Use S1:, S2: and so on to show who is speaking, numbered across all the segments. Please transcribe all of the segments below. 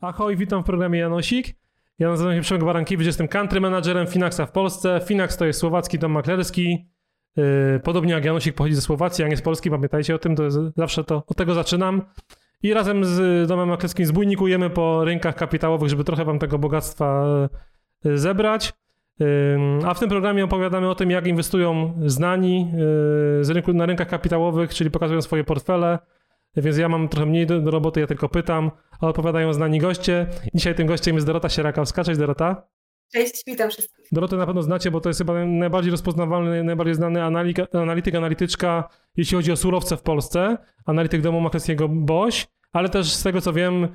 S1: Ahoj, witam w programie Janosik. Ja nazywam się Przemek Barankiewicz, jestem country managerem Finaxa w Polsce. Finax to jest słowacki dom maklerski. Yy, podobnie jak Janosik pochodzi ze Słowacji, a nie z Polski, pamiętajcie o tym, to jest, zawsze to od tego zaczynam. I razem z domem maklerskim zbójnikujemy po rynkach kapitałowych, żeby trochę wam tego bogactwa zebrać. A w tym programie opowiadamy o tym, jak inwestują znani yy, z rynku, na rynkach kapitałowych, czyli pokazują swoje portfele, więc ja mam trochę mniej do, do, roboty, ja tylko pytam, a odpowiadają znani goście. Dzisiaj tym gościem jest Dorota Sierakowska. Cześć Dorota.
S2: Cześć, witam wszystkich.
S1: Dorotę na pewno znacie, bo to jest chyba najbardziej rozpoznawalny, najbardziej znany analityk, analityk analityczka, jeśli chodzi o surowce w Polsce. Analityk domu maklerskiego BOŚ, ale też z tego co wiem, y,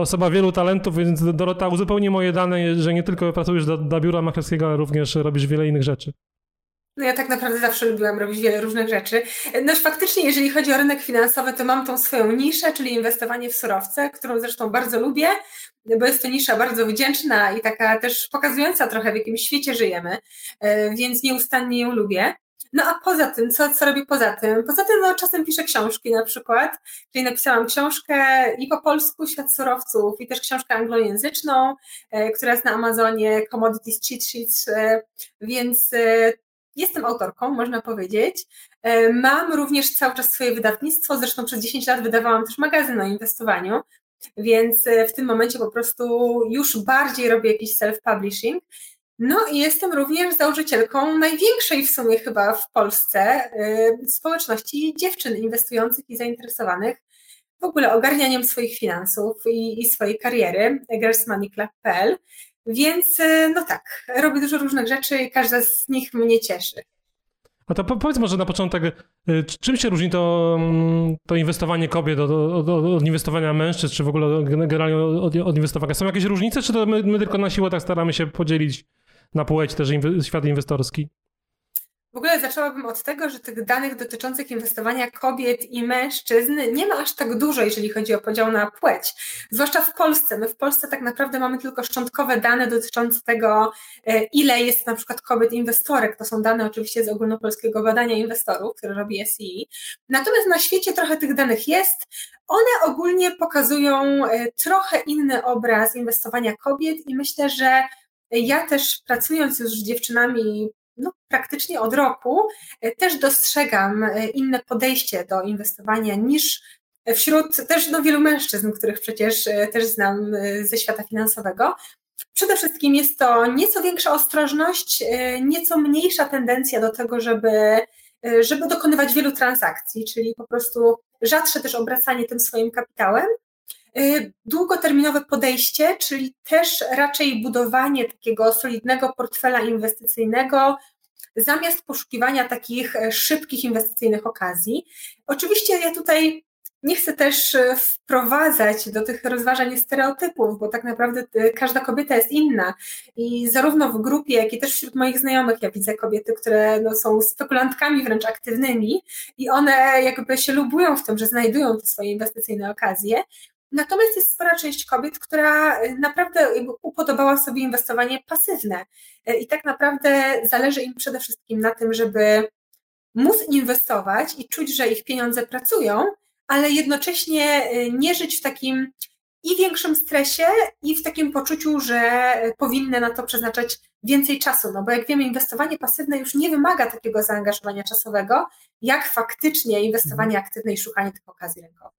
S1: osoba wielu talentów, więc Dorota uzupełni moje dane, że nie tylko pracujesz dla biura maklerskiego, ale również robisz wiele innych rzeczy.
S2: No ja tak naprawdę zawsze lubiłam robić wiele różnych rzeczy. No faktycznie, jeżeli chodzi o rynek finansowy, to mam tą swoją niszę, czyli inwestowanie w surowce, którą zresztą bardzo lubię, bo jest to nisza bardzo wdzięczna i taka też pokazująca trochę, w jakim świecie żyjemy, e, więc nieustannie ją lubię. No a poza tym, co, co robię poza tym? Poza tym no, czasem piszę książki na przykład, czyli napisałam książkę i po polsku Świat surowców i też książkę anglojęzyczną, e, która jest na Amazonie, Commodities Cheat Sheets, e, więc Jestem autorką, można powiedzieć. E, mam również cały czas swoje wydawnictwo, zresztą przez 10 lat wydawałam też magazyn o inwestowaniu, więc e, w tym momencie po prostu już bardziej robię jakiś self-publishing. No i jestem również założycielką największej w sumie chyba w Polsce e, społeczności dziewczyn inwestujących i zainteresowanych w ogóle ogarnianiem swoich finansów i, i swojej kariery, girlsmoneyclub.pl. Więc e, no tak, robię dużo różnych rzeczy i każda z nich mnie cieszy.
S1: A to powiedz może na początek, e, czym się różni to, mm, to inwestowanie kobiet od, od, od, inwestowania mężczyzn, czy w ogóle generalnie od, od inwestowania? Są jakieś różnice, czy to my, my, tylko na siłę tak staramy się podzielić na płeć też inwe, świat inwestorski?
S2: W ogóle zaczęłabym od tego, że tych danych dotyczących inwestowania kobiet i mężczyzn nie ma aż tak dużo, jeżeli chodzi o podział na płeć. Zwłaszcza w Polsce. My w Polsce tak naprawdę mamy tylko szczątkowe dane dotyczące tego, e, ile jest na przykład kobiet inwestorek. To są dane oczywiście z ogólnopolskiego badania inwestorów, które robi SEI. Natomiast na świecie trochę tych danych jest. One ogólnie pokazują e, trochę inny obraz inwestowania kobiet i myślę, że ja też pracując już z dziewczynami no, praktycznie od roku e, też dostrzegam e, inne podejście do inwestowania niż wśród też no, wielu mężczyzn, których przecież e, też znam ze świata finansowego. Przede wszystkim jest to nieco większa ostrożność, nieco mniejsza tendencja do tego, żeby, żeby dokonywać wielu transakcji, czyli po prostu rzadsze też obracanie tym swoim kapitałem. Długoterminowe podejście, czyli też raczej budowanie takiego solidnego portfela inwestycyjnego, zamiast poszukiwania takich e, szybkich inwestycyjnych okazji. Oczywiście ja tutaj nie chcę też e, wprowadzać do tych rozważań stereotypów, bo tak naprawdę e, każda kobieta jest inna i zarówno w grupie, jak i też wśród moich znajomych ja widzę kobiety, które no, są spekulantkami wręcz aktywnymi i one jakby się lubują w tym, że znajdują te swoje inwestycyjne okazje, Natomiast jest spora część kobiet, która y, naprawdę upodobała sobie inwestowanie pasywne. Y, I tak naprawdę zależy im przede wszystkim na tym, żeby móc inwestować i czuć, że ich pieniądze pracują, ale jednocześnie y, nie żyć w takim i większym stresie, i w takim poczuciu, że powinny na to przeznaczać więcej czasu. No bo jak wiemy, inwestowanie pasywne już nie wymaga takiego zaangażowania czasowego, jak faktycznie inwestowanie aktywne i szukanie tych okazji rynkowych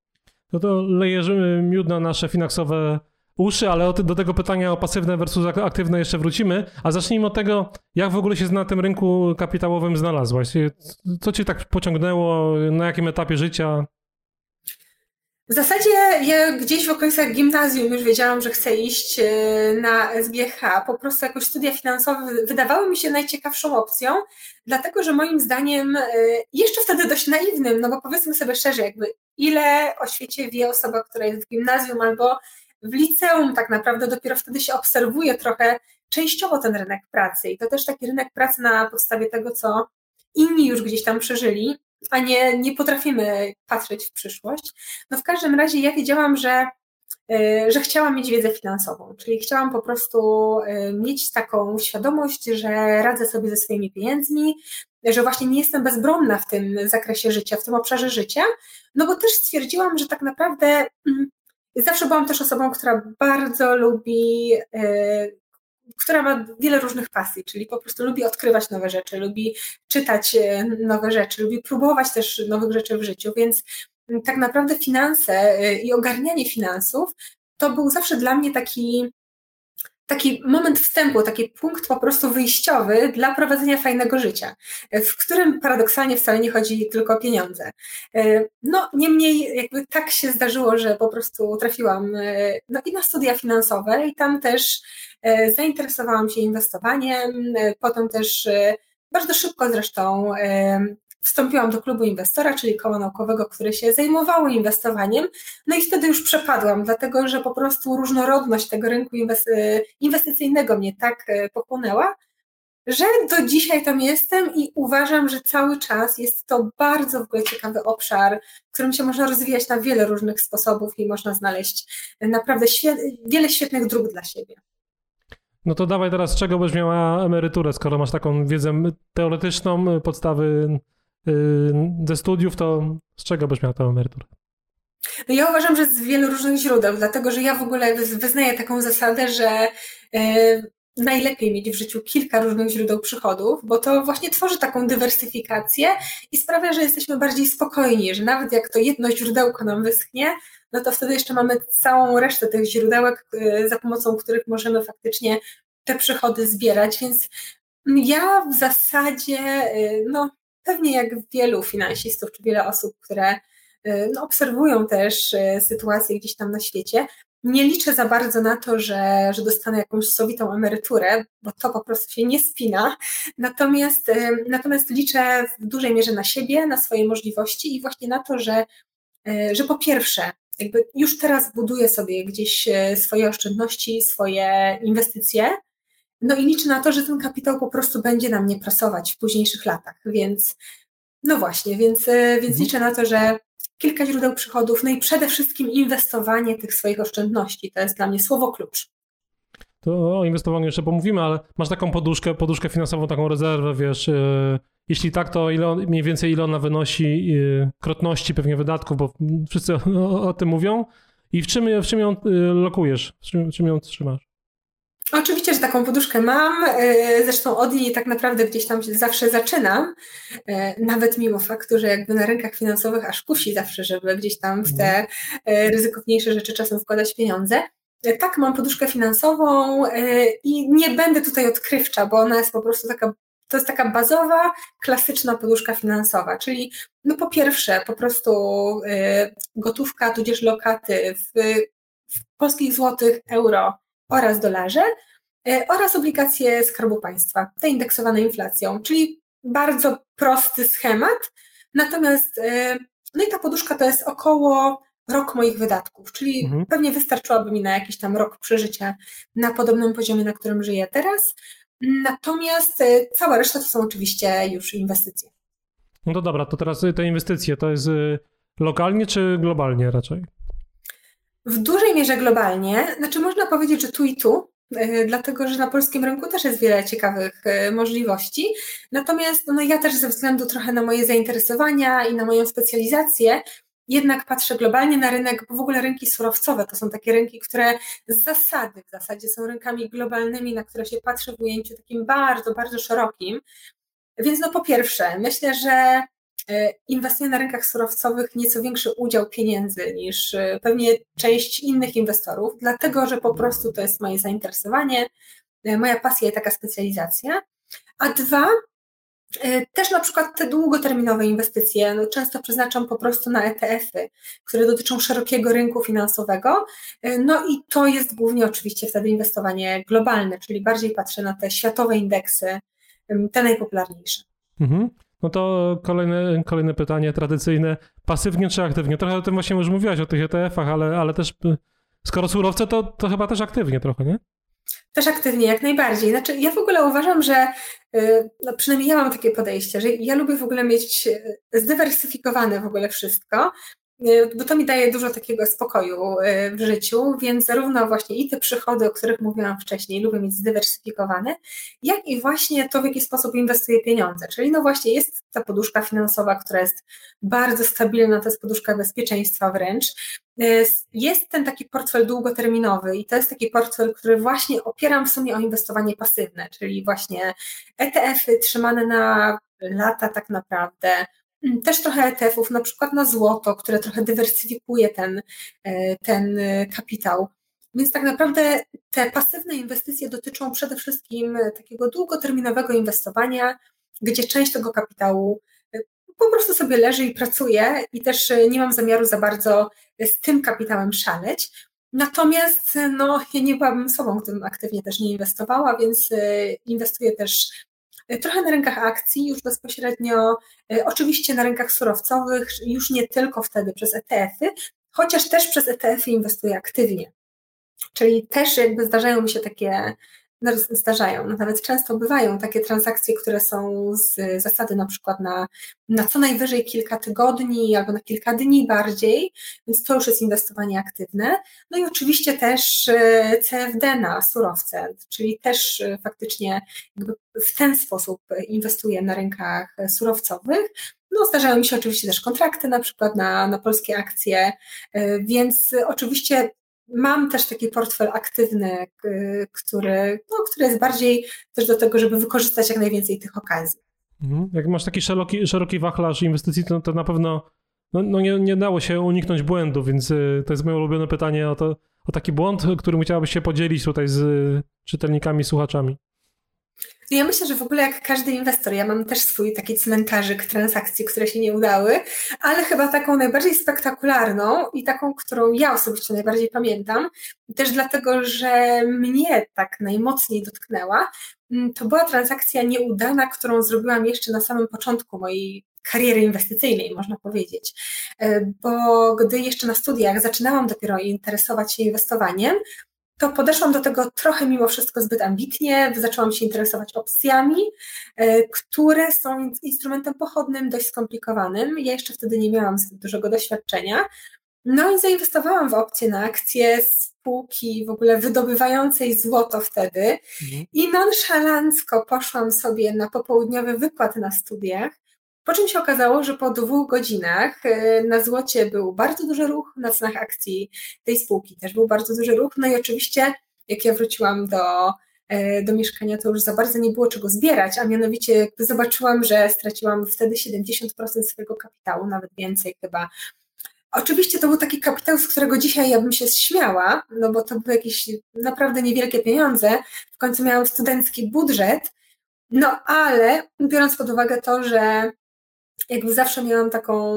S1: no to lejesz miód na nasze finansowe uszy, ale do tego pytania o pasywne versus aktywne jeszcze wrócimy. A zacznijmy od tego, jak w ogóle się na tym rynku kapitałowym znalazłaś? Co cię tak pociągnęło? Na jakim etapie życia?
S2: W zasadzie ja gdzieś w okolicach gimnazjum już wiedziałam, że chcę iść e, na SGH. Po prostu jakoś studia finansowe wydawały mi się najciekawszą opcją, dlatego że moim zdaniem, e, jeszcze wtedy dość naiwnym, no bo powiedzmy sobie szczerze, jakby ile o świecie wie osoba, która jest w gimnazjum albo w liceum, tak naprawdę dopiero wtedy się obserwuje trochę częściowo ten rynek pracy. I to też taki rynek pracy na podstawie tego, co inni już gdzieś tam przeżyli a nie, nie potrafimy patrzeć w przyszłość. No w każdym razie ja wiedziałam, że że chciałam mieć wiedzę finansową, czyli chciałam po prostu mieć taką świadomość, że radzę sobie ze swoimi pieniędzmi, że właśnie nie jestem bezbronna w tym zakresie życia, w tym obszarze życia, no bo też stwierdziłam, że tak naprawdę mm, zawsze byłam też osobą, która bardzo lubi która ma wiele różnych pasji, czyli po prostu lubi odkrywać nowe rzeczy, lubi czytać e, nowe rzeczy, lubi próbować też nowych rzeczy w życiu, więc mm, tak naprawdę finanse e, i ogarnianie finansów to był zawsze dla mnie taki taki moment wstępu, taki punkt po prostu wyjściowy dla prowadzenia fajnego życia, w którym paradoksalnie wcale nie chodzi tylko o pieniądze. E, no, niemniej jakby tak się zdarzyło, że po prostu trafiłam no, i na studia finansowe i tam też E, zainteresowałam się inwestowaniem, e, potem też e, bardzo szybko zresztą wstąpiłam do klubu inwestora, czyli koła naukowego, które się zajmowało inwestowaniem. No i wtedy już przepadłam, dlatego że po prostu różnorodność tego rynku inwestycyjnego mnie tak pochłonęła, że do dzisiaj tam jestem i uważam, że cały czas jest to bardzo w ogóle ciekawy obszar, w którym się można rozwijać na wiele różnych sposobów i można znaleźć naprawdę wiele świetnych dróg dla siebie.
S1: No to dawaj teraz, czego byś miała emeryturę, skoro masz taką wiedzę teoretyczną, podstawy ze studiów, to z czego byś miała tę emeryturę?
S2: No ja uważam, że z wielu różnych źródeł, dlatego że ja w ogóle wyznaję taką zasadę, że y, najlepiej mieć w życiu kilka różnych źródeł przychodów, bo to właśnie tworzy taką dywersyfikację i sprawia, że jesteśmy bardziej spokojni, że nawet jak to jedno źródełko nam wyschnie, no to wtedy jeszcze mamy całą resztę tych źródełek, y, za pomocą których możemy faktycznie te przychody zbierać, więc ja w zasadzie, no pewnie jak wielu finansistów, czy wiele osób, które y, no, obserwują też sytuację gdzieś tam na świecie, nie liczę za bardzo na to, że, że dostanę jakąś sowitą emeryturę, bo to po prostu się nie spina. Natomiast, natomiast liczę w dużej mierze na siebie, na swoje możliwości i właśnie na to, że, że po pierwsze, jakby już teraz buduję sobie gdzieś swoje oszczędności, swoje inwestycje, no i liczę na to, że ten kapitał po prostu będzie na mnie prasować w późniejszych latach, więc no właśnie, więc, e, więc mhm. liczę na to, że kilka źródeł przychodów, no i przede wszystkim inwestowanie tych swoich oszczędności, to jest dla mnie słowo klucz.
S1: To o inwestowaniu jeszcze pomówimy, ale masz taką poduszkę, poduszkę finansową, taką rezerwę, wiesz, e, jeśli tak, to ile, mniej więcej ile ona wynosi y, krotności pewnie wydatków, bo wszyscy o, o, tym mówią. I w czym, w czym ją lokujesz? W czym, w czym ją trzymasz?
S2: Oczywiście, że taką poduszkę mam. Y, zresztą od niej tak naprawdę gdzieś tam się zawsze zaczynam. Nawet mimo faktu, że jakby na rynkach finansowych aż kusi zawsze, żeby gdzieś tam w te mhm. ryzykowniejsze rzeczy czasem wkładać pieniądze. Tak, mam poduszkę finansową i nie będę tutaj odkrywcza, bo ona jest po prostu taka to jest taka bazowa, klasyczna poduszka finansowa, czyli no po pierwsze po prostu gotówka, tudzież lokaty w, w polskich złotych, euro oraz dolarze y, oraz obligacje Skarbu Państwa, te indeksowane inflacją, czyli bardzo prosty schemat, natomiast y, no i ta poduszka to jest około rok moich wydatków, czyli mhm. pewnie wystarczyłaby mi na jakiś tam rok przeżycia na podobnym poziomie, na którym żyję teraz. Natomiast e, cała reszta to są oczywiście już inwestycje.
S1: No to dobra, to teraz te inwestycje to jest e, lokalnie czy globalnie raczej?
S2: W dużej mierze globalnie, znaczy można powiedzieć, że tu i tu, e, dlatego że na polskim rynku też jest wiele ciekawych możliwości. Natomiast no, ja też ze względu trochę na moje zainteresowania i na moją specjalizację, jednak patrzę globalnie na rynek, bo w ogóle rynki surowcowe to są takie rynki, które z zasady w zasadzie są rynkami globalnymi, na które się patrzy w ujęciu takim bardzo, bardzo szerokim. Więc no po pierwsze, myślę, że e, inwestuje na rynkach surowcowych nieco większy udział pieniędzy niż e, pewnie część innych inwestorów, dlatego że po prostu to jest moje zainteresowanie, e, moja pasja i taka specjalizacja. A dwa, E, też na przykład te długoterminowe inwestycje no, często przeznaczam po prostu na ETF-y, które dotyczą szerokiego rynku finansowego. E, no i to jest głównie oczywiście wtedy inwestowanie globalne, czyli bardziej patrzę na te światowe indeksy, te najpopularniejsze.
S1: Mhm. No to kolejne, kolejne pytanie tradycyjne. Pasywnie czy aktywnie? Trochę o tym właśnie już mówiłaś, o tych ETF-ach, ale, ale też skoro surowce, to, to chyba też aktywnie trochę, nie?
S2: Też aktywnie, jak najbardziej. Znaczy, ja w ogóle uważam, że y, no przynajmniej ja mam takie podejście, że ja lubię w ogóle mieć y, zdywersyfikowane w ogóle wszystko. Y, bo to mi daje dużo takiego spokoju y, w życiu, więc zarówno właśnie i te przychody, o których mówiłam wcześniej, lubię mieć zdywersyfikowane, jak i właśnie to, w jaki sposób inwestuję pieniądze. Czyli no właśnie jest ta poduszka finansowa, która jest bardzo stabilna, to jest poduszka bezpieczeństwa wręcz. Y, jest ten taki portfel długoterminowy i to jest taki portfel, który właśnie opieram w sumie o inwestowanie pasywne, czyli właśnie ETF-y trzymane na lata tak naprawdę, też trochę ETF-ów, na przykład na złoto, które trochę dywersyfikuje ten, e, ten e, kapitał. Więc tak naprawdę te pasywne inwestycje dotyczą przede wszystkim takiego długoterminowego inwestowania, gdzie część tego kapitału e, po prostu sobie leży i pracuje i też nie mam zamiaru za bardzo z tym kapitałem szaleć. Natomiast no, ja nie byłabym sobą, gdybym aktywnie też nie inwestowała, więc inwestuję też trochę na rynkach akcji, już bezpośrednio, e, oczywiście na rynkach surowcowych, już nie tylko wtedy przez ETF-y, chociaż też przez ETF-y inwestuję aktywnie. Czyli też jakby zdarzają mi się takie zdarzają, no, nawet często bywają takie transakcje, które są z zasady na przykład na, na co najwyżej kilka tygodni albo na kilka dni bardziej, więc to już jest inwestowanie aktywne. No i oczywiście też e, CFD na surowce, czyli też e, faktycznie w ten sposób inwestuję na rynkach surowcowych. No, zdarzają mi się oczywiście też kontrakty, na przykład na, na polskie akcje, e, więc oczywiście Mam też taki portfel aktywny, który, no, który jest bardziej też do tego, żeby wykorzystać jak najwięcej tych okazji.
S1: Mhm. Jak masz taki szeroki, szeroki wachlarz inwestycji, to, to na pewno no, no nie, nie dało się uniknąć błędu, więc y, to jest moje ulubione pytanie o, to, o taki błąd, którym chciałabyś się podzielić tutaj z czytelnikami, słuchaczami.
S2: Ja myślę, że w ogóle jak każdy inwestor, ja mam też swój taki cmentarzyk transakcji, które się nie udały, ale chyba taką najbardziej spektakularną i taką, którą ja osobiście najbardziej pamiętam, też dlatego, że mnie tak najmocniej dotknęła, mm, to była transakcja nieudana, którą zrobiłam jeszcze na samym początku mojej kariery inwestycyjnej, można powiedzieć. E, bo gdy jeszcze na studiach zaczynałam dopiero interesować się inwestowaniem, to podeszłam do tego trochę mimo wszystko zbyt ambitnie, zaczęłam się interesować opcjami, e, które są instrumentem pochodnym, dość skomplikowanym. Ja jeszcze wtedy nie miałam zbyt dużego doświadczenia. No i zainwestowałam w opcje na akcje spółki w ogóle wydobywającej złoto wtedy mhm. i nonszalancko poszłam sobie na popołudniowy wykład na studiach po czym się okazało, że po dwóch godzinach e, na złocie był bardzo duży ruch, na cenach akcji tej spółki też był bardzo duży ruch. No i oczywiście, jak ja wróciłam do, e, do mieszkania, to już za bardzo nie było czego zbierać, a mianowicie zobaczyłam, że straciłam wtedy 70% swojego kapitału, nawet więcej chyba. Oczywiście to był taki kapitał, z którego dzisiaj ja bym się śmiała, no bo to były jakieś naprawdę niewielkie pieniądze. W końcu miałam studencki budżet, no ale biorąc pod uwagę to, że jakby zawsze miałam taką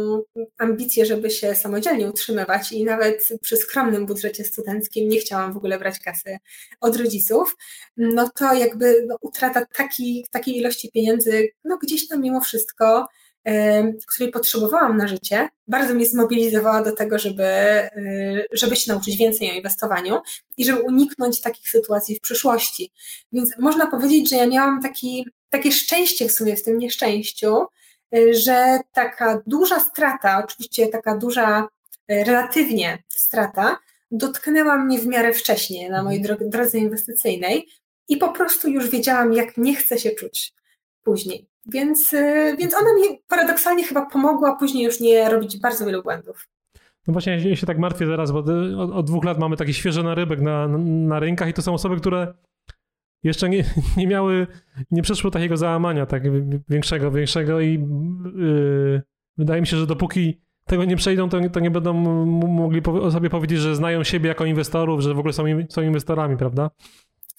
S2: ambicję, żeby się samodzielnie utrzymywać i nawet przy skromnym budżecie studenckim nie chciałam w ogóle brać kasy od rodziców, no to jakby no, utrata taki, takiej ilości pieniędzy, no gdzieś tam mimo wszystko, której potrzebowałam na życie, bardzo mnie zmobilizowała do tego, żeby, y, żeby się nauczyć więcej o inwestowaniu i żeby uniknąć takich sytuacji w przyszłości. Więc można powiedzieć, że ja miałam taki, takie szczęście w sumie w tym nieszczęściu, że taka duża strata, oczywiście taka duża e, relatywnie strata, dotknęła mnie w miarę wcześnie na mojej mhm. drodze inwestycyjnej i po prostu już wiedziałam, jak nie chcę się czuć później. Więc, e, więc ona mi paradoksalnie chyba pomogła później już nie robić bardzo wielu błędów.
S1: No właśnie, ja się tak martwię teraz, bo od, od dwóch lat mamy taki świeży narybek na, na rynkach i to są osoby, które jeszcze nie, nie miały, nie przeszło takiego załamania tak większego, większego i yy, wydaje mi się, że dopóki tego nie przejdą, to, to nie będą mogli o sobie powiedzieć, że znają siebie jako inwestorów, że w ogóle są, są inwestorami, prawda?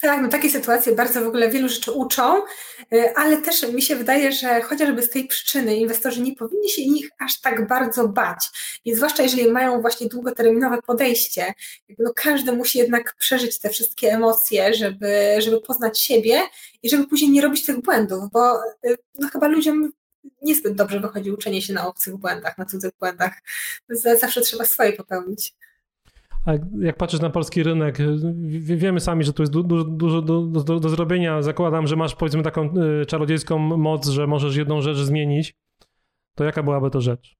S2: Tak, no takie sytuacje bardzo w ogóle wielu rzeczy uczą, y, ale też mi się wydaje, że chociażby z tej przyczyny inwestorzy nie powinni się ich aż tak bardzo bać. I zwłaszcza jeżeli mają właśnie długoterminowe podejście, no każdy musi jednak przeżyć te wszystkie emocje, żeby, żeby poznać siebie i żeby później nie robić tych błędów, bo y, no chyba ludziom niezbyt dobrze wychodzi uczenie się na obcych błędach, na cudzych błędach. Zawsze trzeba swoje popełnić.
S1: A jak patrzysz na polski rynek, wiemy sami, że tu jest dużo, dużo do, do, do, zrobienia. Zakładam, że masz powiedzmy taką y, czarodziejską moc, że możesz jedną rzecz zmienić. To jaka byłaby to rzecz?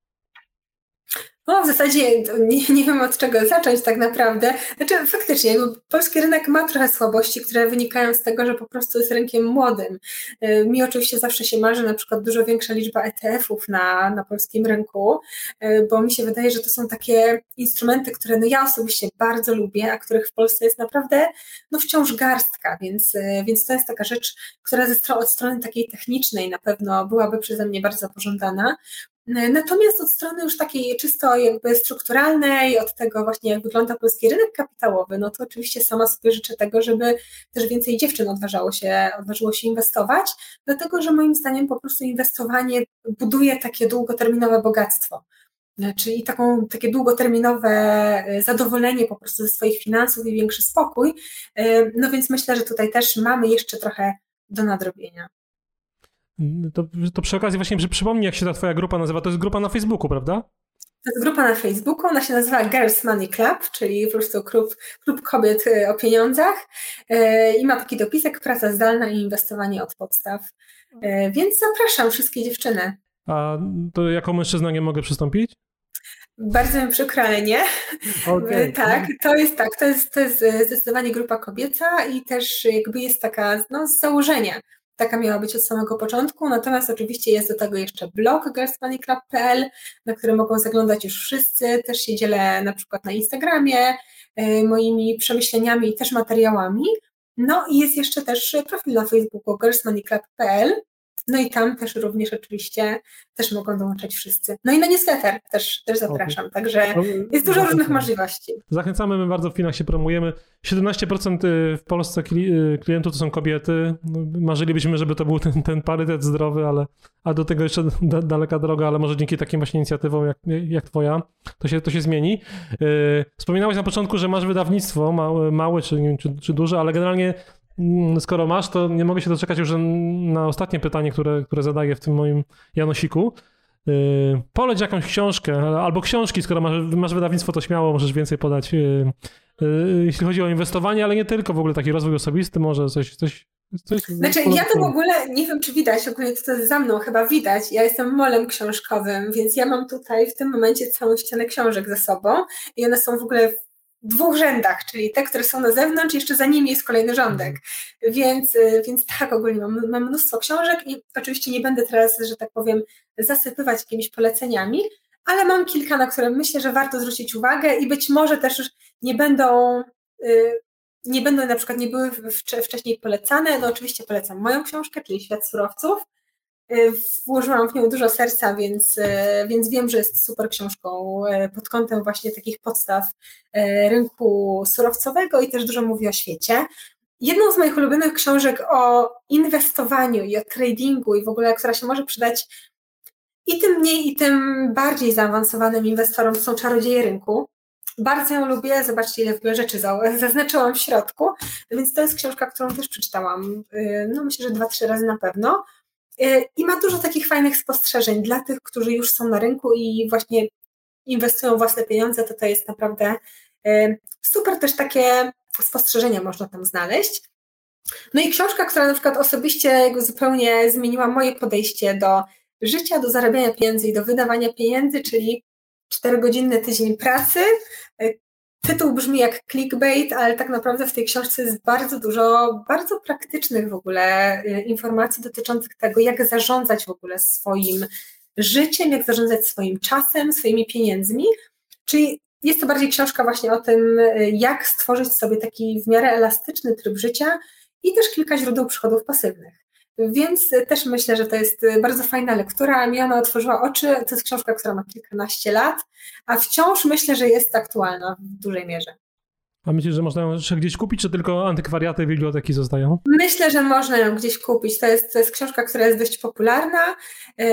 S2: No, w zasadzie nie, nie, wiem od czego zacząć tak naprawdę. Znaczy, faktycznie, polski rynek ma trochę słabości, które wynikają z tego, że po prostu jest rynkiem młodym. Y, mi oczywiście zawsze się marzy na przykład dużo większa liczba ETF-ów na, na polskim rynku, y, bo mi się wydaje, że to są takie instrumenty, które no ja osobiście bardzo lubię, a których w Polsce jest naprawdę no wciąż garstka, więc, y, więc to jest taka rzecz, która ze, od strony takiej technicznej na pewno byłaby przeze mnie bardzo pożądana. Natomiast od strony już takiej czysto jakby strukturalnej, od tego właśnie jak wygląda polski rynek kapitałowy, no to oczywiście sama sobie życzę tego, żeby też więcej dziewczyn odważało się, odważyło się inwestować, dlatego że moim zdaniem po prostu inwestowanie buduje takie długoterminowe bogactwo czyli taką, takie długoterminowe e, zadowolenie po prostu ze swoich finansów i większy spokój. E, no więc myślę, że tutaj też mamy jeszcze trochę do nadrobienia.
S1: To, to przy okazji właśnie że przypomnij, jak się ta twoja grupa nazywa. To jest grupa na Facebooku, prawda?
S2: To jest grupa na Facebooku, ona się nazywa Girls Money Club, czyli po prostu klub, klub kobiet e, o pieniądzach e, i ma taki dopisek praca zdalna i inwestowanie od podstaw. E, więc zapraszam wszystkie dziewczyny.
S1: A to jako mężczyzna nie mogę przystąpić?
S2: Bardzo mi przykro, ale nie. Okay. tak, to jest tak, to jest, to jest zdecydowanie grupa kobieca i też jakby jest taka no, z założenia Taka miała być od samego początku, natomiast oczywiście jest do tego jeszcze blog girlsmoneyclub.pl, na który mogą zaglądać już wszyscy. Też się dzielę na przykład na Instagramie y, moimi przemyśleniami i też materiałami. No i jest jeszcze też profil na Facebooku girlsmoneyclub.pl, no i tam też również oczywiście też mogą dołączać wszyscy. No i na newsletter też, też zapraszam, okay. także no, jest dużo różnych możliwości.
S1: Zachęcamy, my bardzo w Finach się promujemy. 17% y, w Polsce y, klientów to są kobiety. No, marzylibyśmy, żeby to był ten, ten parytet zdrowy, ale a do tego jeszcze da, daleka droga, ale może dzięki takim właśnie inicjatywom jak, jak twoja, to się, to się zmieni. Yy, wspominałeś na początku, że masz wydawnictwo małe, małe czy, czy, czy duże, ale generalnie skoro masz, to nie mogę się doczekać już na ostatnie pytanie, które, które zadaję w tym moim Janosiku. Yy, poleć jakąś książkę, albo książki, skoro masz, masz wydawnictwo, to śmiało możesz więcej podać, yy, yy, jeśli chodzi o inwestowanie, ale nie tylko, w ogóle taki rozwój osobisty, może coś, coś
S2: Coś znaczy, ja to w ogóle nie wiem, czy widać, ogólnie to, to jest za mną chyba widać. Ja jestem molem książkowym, więc ja mam tutaj w tym momencie całą ścianę książek ze sobą i one są w ogóle dwóch rzędach, czyli te, które są na zewnątrz, jeszcze za nimi jest kolejny rządek. Więc, y, więc tak, ogólnie mam, mam mnóstwo książek i oczywiście nie będę teraz, że tak powiem, zasypywać jakimiś poleceniami, ale mam kilka, na które myślę, że warto zwrócić uwagę i być może też już nie będą, y, nie będą na przykład, nie były wcześniej polecane. No oczywiście polecam moją książkę, czyli Świat Surowców, włożyłam w nią dużo serca, więc, y, więc wiem, że jest super książką y, pod kątem właśnie takich podstaw rynku surowcowego i też dużo mówi o świecie. Jedną z moich ulubionych książek o inwestowaniu i o tradingu i w ogóle, która się może przydać i tym mniej, i tym bardziej zaawansowanym inwestorom są Czarodzieje Rynku. Bardzo ją lubię, zobaczcie ile w ogóle rzeczy zaznaczyłam w środku, więc to jest książka, którą też przeczytałam, no myślę, że dwa, trzy razy na pewno. Y, I ma dużo takich fajnych spostrzeżeń dla tych, którzy już są na rynku i właśnie inwestują własne pieniądze, to to jest naprawdę y, super też takie spostrzeżenia można tam znaleźć. No i książka, która na przykład osobiście zupełnie zmieniła moje podejście do życia, do zarabiania pieniędzy i do wydawania pieniędzy, czyli czterogodzinny tydzień pracy, y, Tytuł brzmi jak clickbait, ale tak naprawdę w tej książce jest bardzo dużo bardzo praktycznych w ogóle y, informacji dotyczących tego, jak zarządzać w ogóle swoim życiem, jak zarządzać swoim czasem, swoimi pieniędzmi. Czyli jest to bardziej książka właśnie o tym, y, jak stworzyć sobie taki w miarę elastyczny tryb życia i też kilka źródeł przychodów pasywnych. Więc też myślę, że to jest bardzo fajna lektura. Mi ona otworzyła oczy. To jest książka, która ma kilkanaście lat, a wciąż myślę, że jest aktualna w dużej mierze.
S1: A myślisz, że można ją jeszcze gdzieś kupić, czy tylko antykwariaty biblioteki zostają?
S2: Myślę, że można ją gdzieś kupić. To jest, to jest książka, która jest dość popularna. E,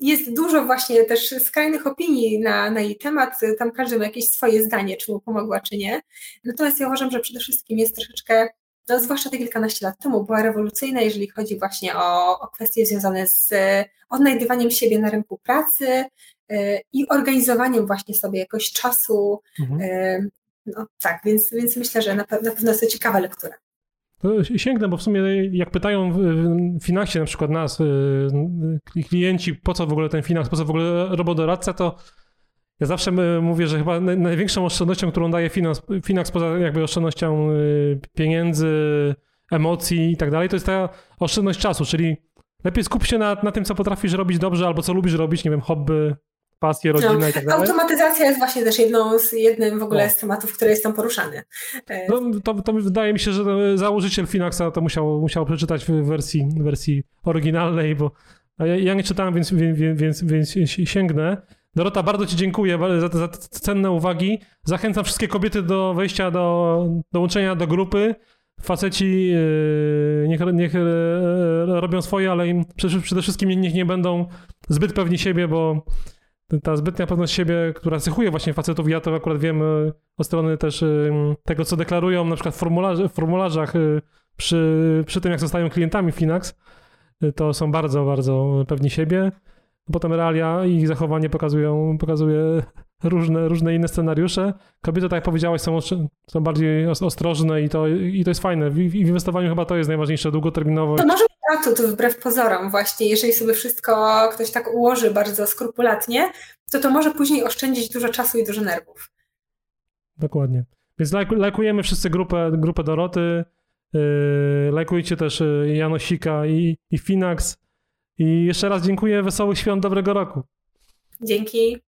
S2: jest dużo właśnie też skrajnych opinii na, na jej temat. Tam każdy ma jakieś swoje zdanie, czy mu pomogła, czy nie. Natomiast ja uważam, że przede wszystkim jest troszeczkę no, zwłaszcza te kilkanaście lat temu, była rewolucyjna, jeżeli chodzi właśnie o, o kwestie związane z e, odnajdywaniem siebie na rynku pracy y, i organizowaniem właśnie sobie jakoś czasu. Mhm. Y, no tak, więc, więc myślę, że na, na pewno jest to ciekawa lektura.
S1: To sięgnę, bo w sumie jak pytają w Finaxie na przykład nas, klienci, po co w ogóle ten Finax, po co w ogóle robodoradca, to Ja zawsze mówię, że chyba największą oszczędnością, którą daje Finax, Finax poza jakby oszczędnością pieniędzy, emocji i tak dalej, to jest ta oszczędność czasu, czyli lepiej skup się na, na tym, co potrafisz robić dobrze albo co lubisz robić, nie wiem, hobby, pasje, rodzina no, i tak dalej.
S2: Automatyzacja jest właśnie też jedną z, jednym w ogóle no. z tematów, które jest tam poruszany.
S1: E, no, to, to wydaje mi się, że założyciel Finaxa to musiał, musiał przeczytać w wersji, wersji oryginalnej, bo ja, ja nie czytałem, więc, więc, więc, więc sięgnę. Dorota, bardzo Ci dziękuję za te, za te cenne uwagi. Zachęcam wszystkie kobiety do wejścia, do dołączenia do grupy. Faceci yy, niech, niech yy, robią swoje, ale im przede wszystkim niech nie będą zbyt pewni siebie, bo ta zbytnia pewność siebie, która cechuje właśnie facetów, ja to akurat wiem od strony też tego, co deklarują na przykład w, w formularzach przy, przy tym, jak zostają klientami Finax, to są bardzo, bardzo pewni siebie. Potem realia i ich zachowanie pokazują, pokazuje różne, różne inne scenariusze. Kobiety, tak jak powiedziałeś, są, są bardziej ostrożne i to, i to jest fajne. W, w inwestowaniu chyba to jest najważniejsze, długoterminowo.
S2: To może atut wbrew pozorom właśnie, jeżeli sobie wszystko ktoś tak ułoży bardzo skrupulatnie, to to może później oszczędzić dużo czasu i dużo nerwów.
S1: Dokładnie. Więc lajkujemy wszyscy grupę, grupę Doroty, yy, lajkujcie też yy, Janosika i, i Finax i jeszcze raz dziękuję, wesołych świąt, dobrego roku.
S2: Dzięki.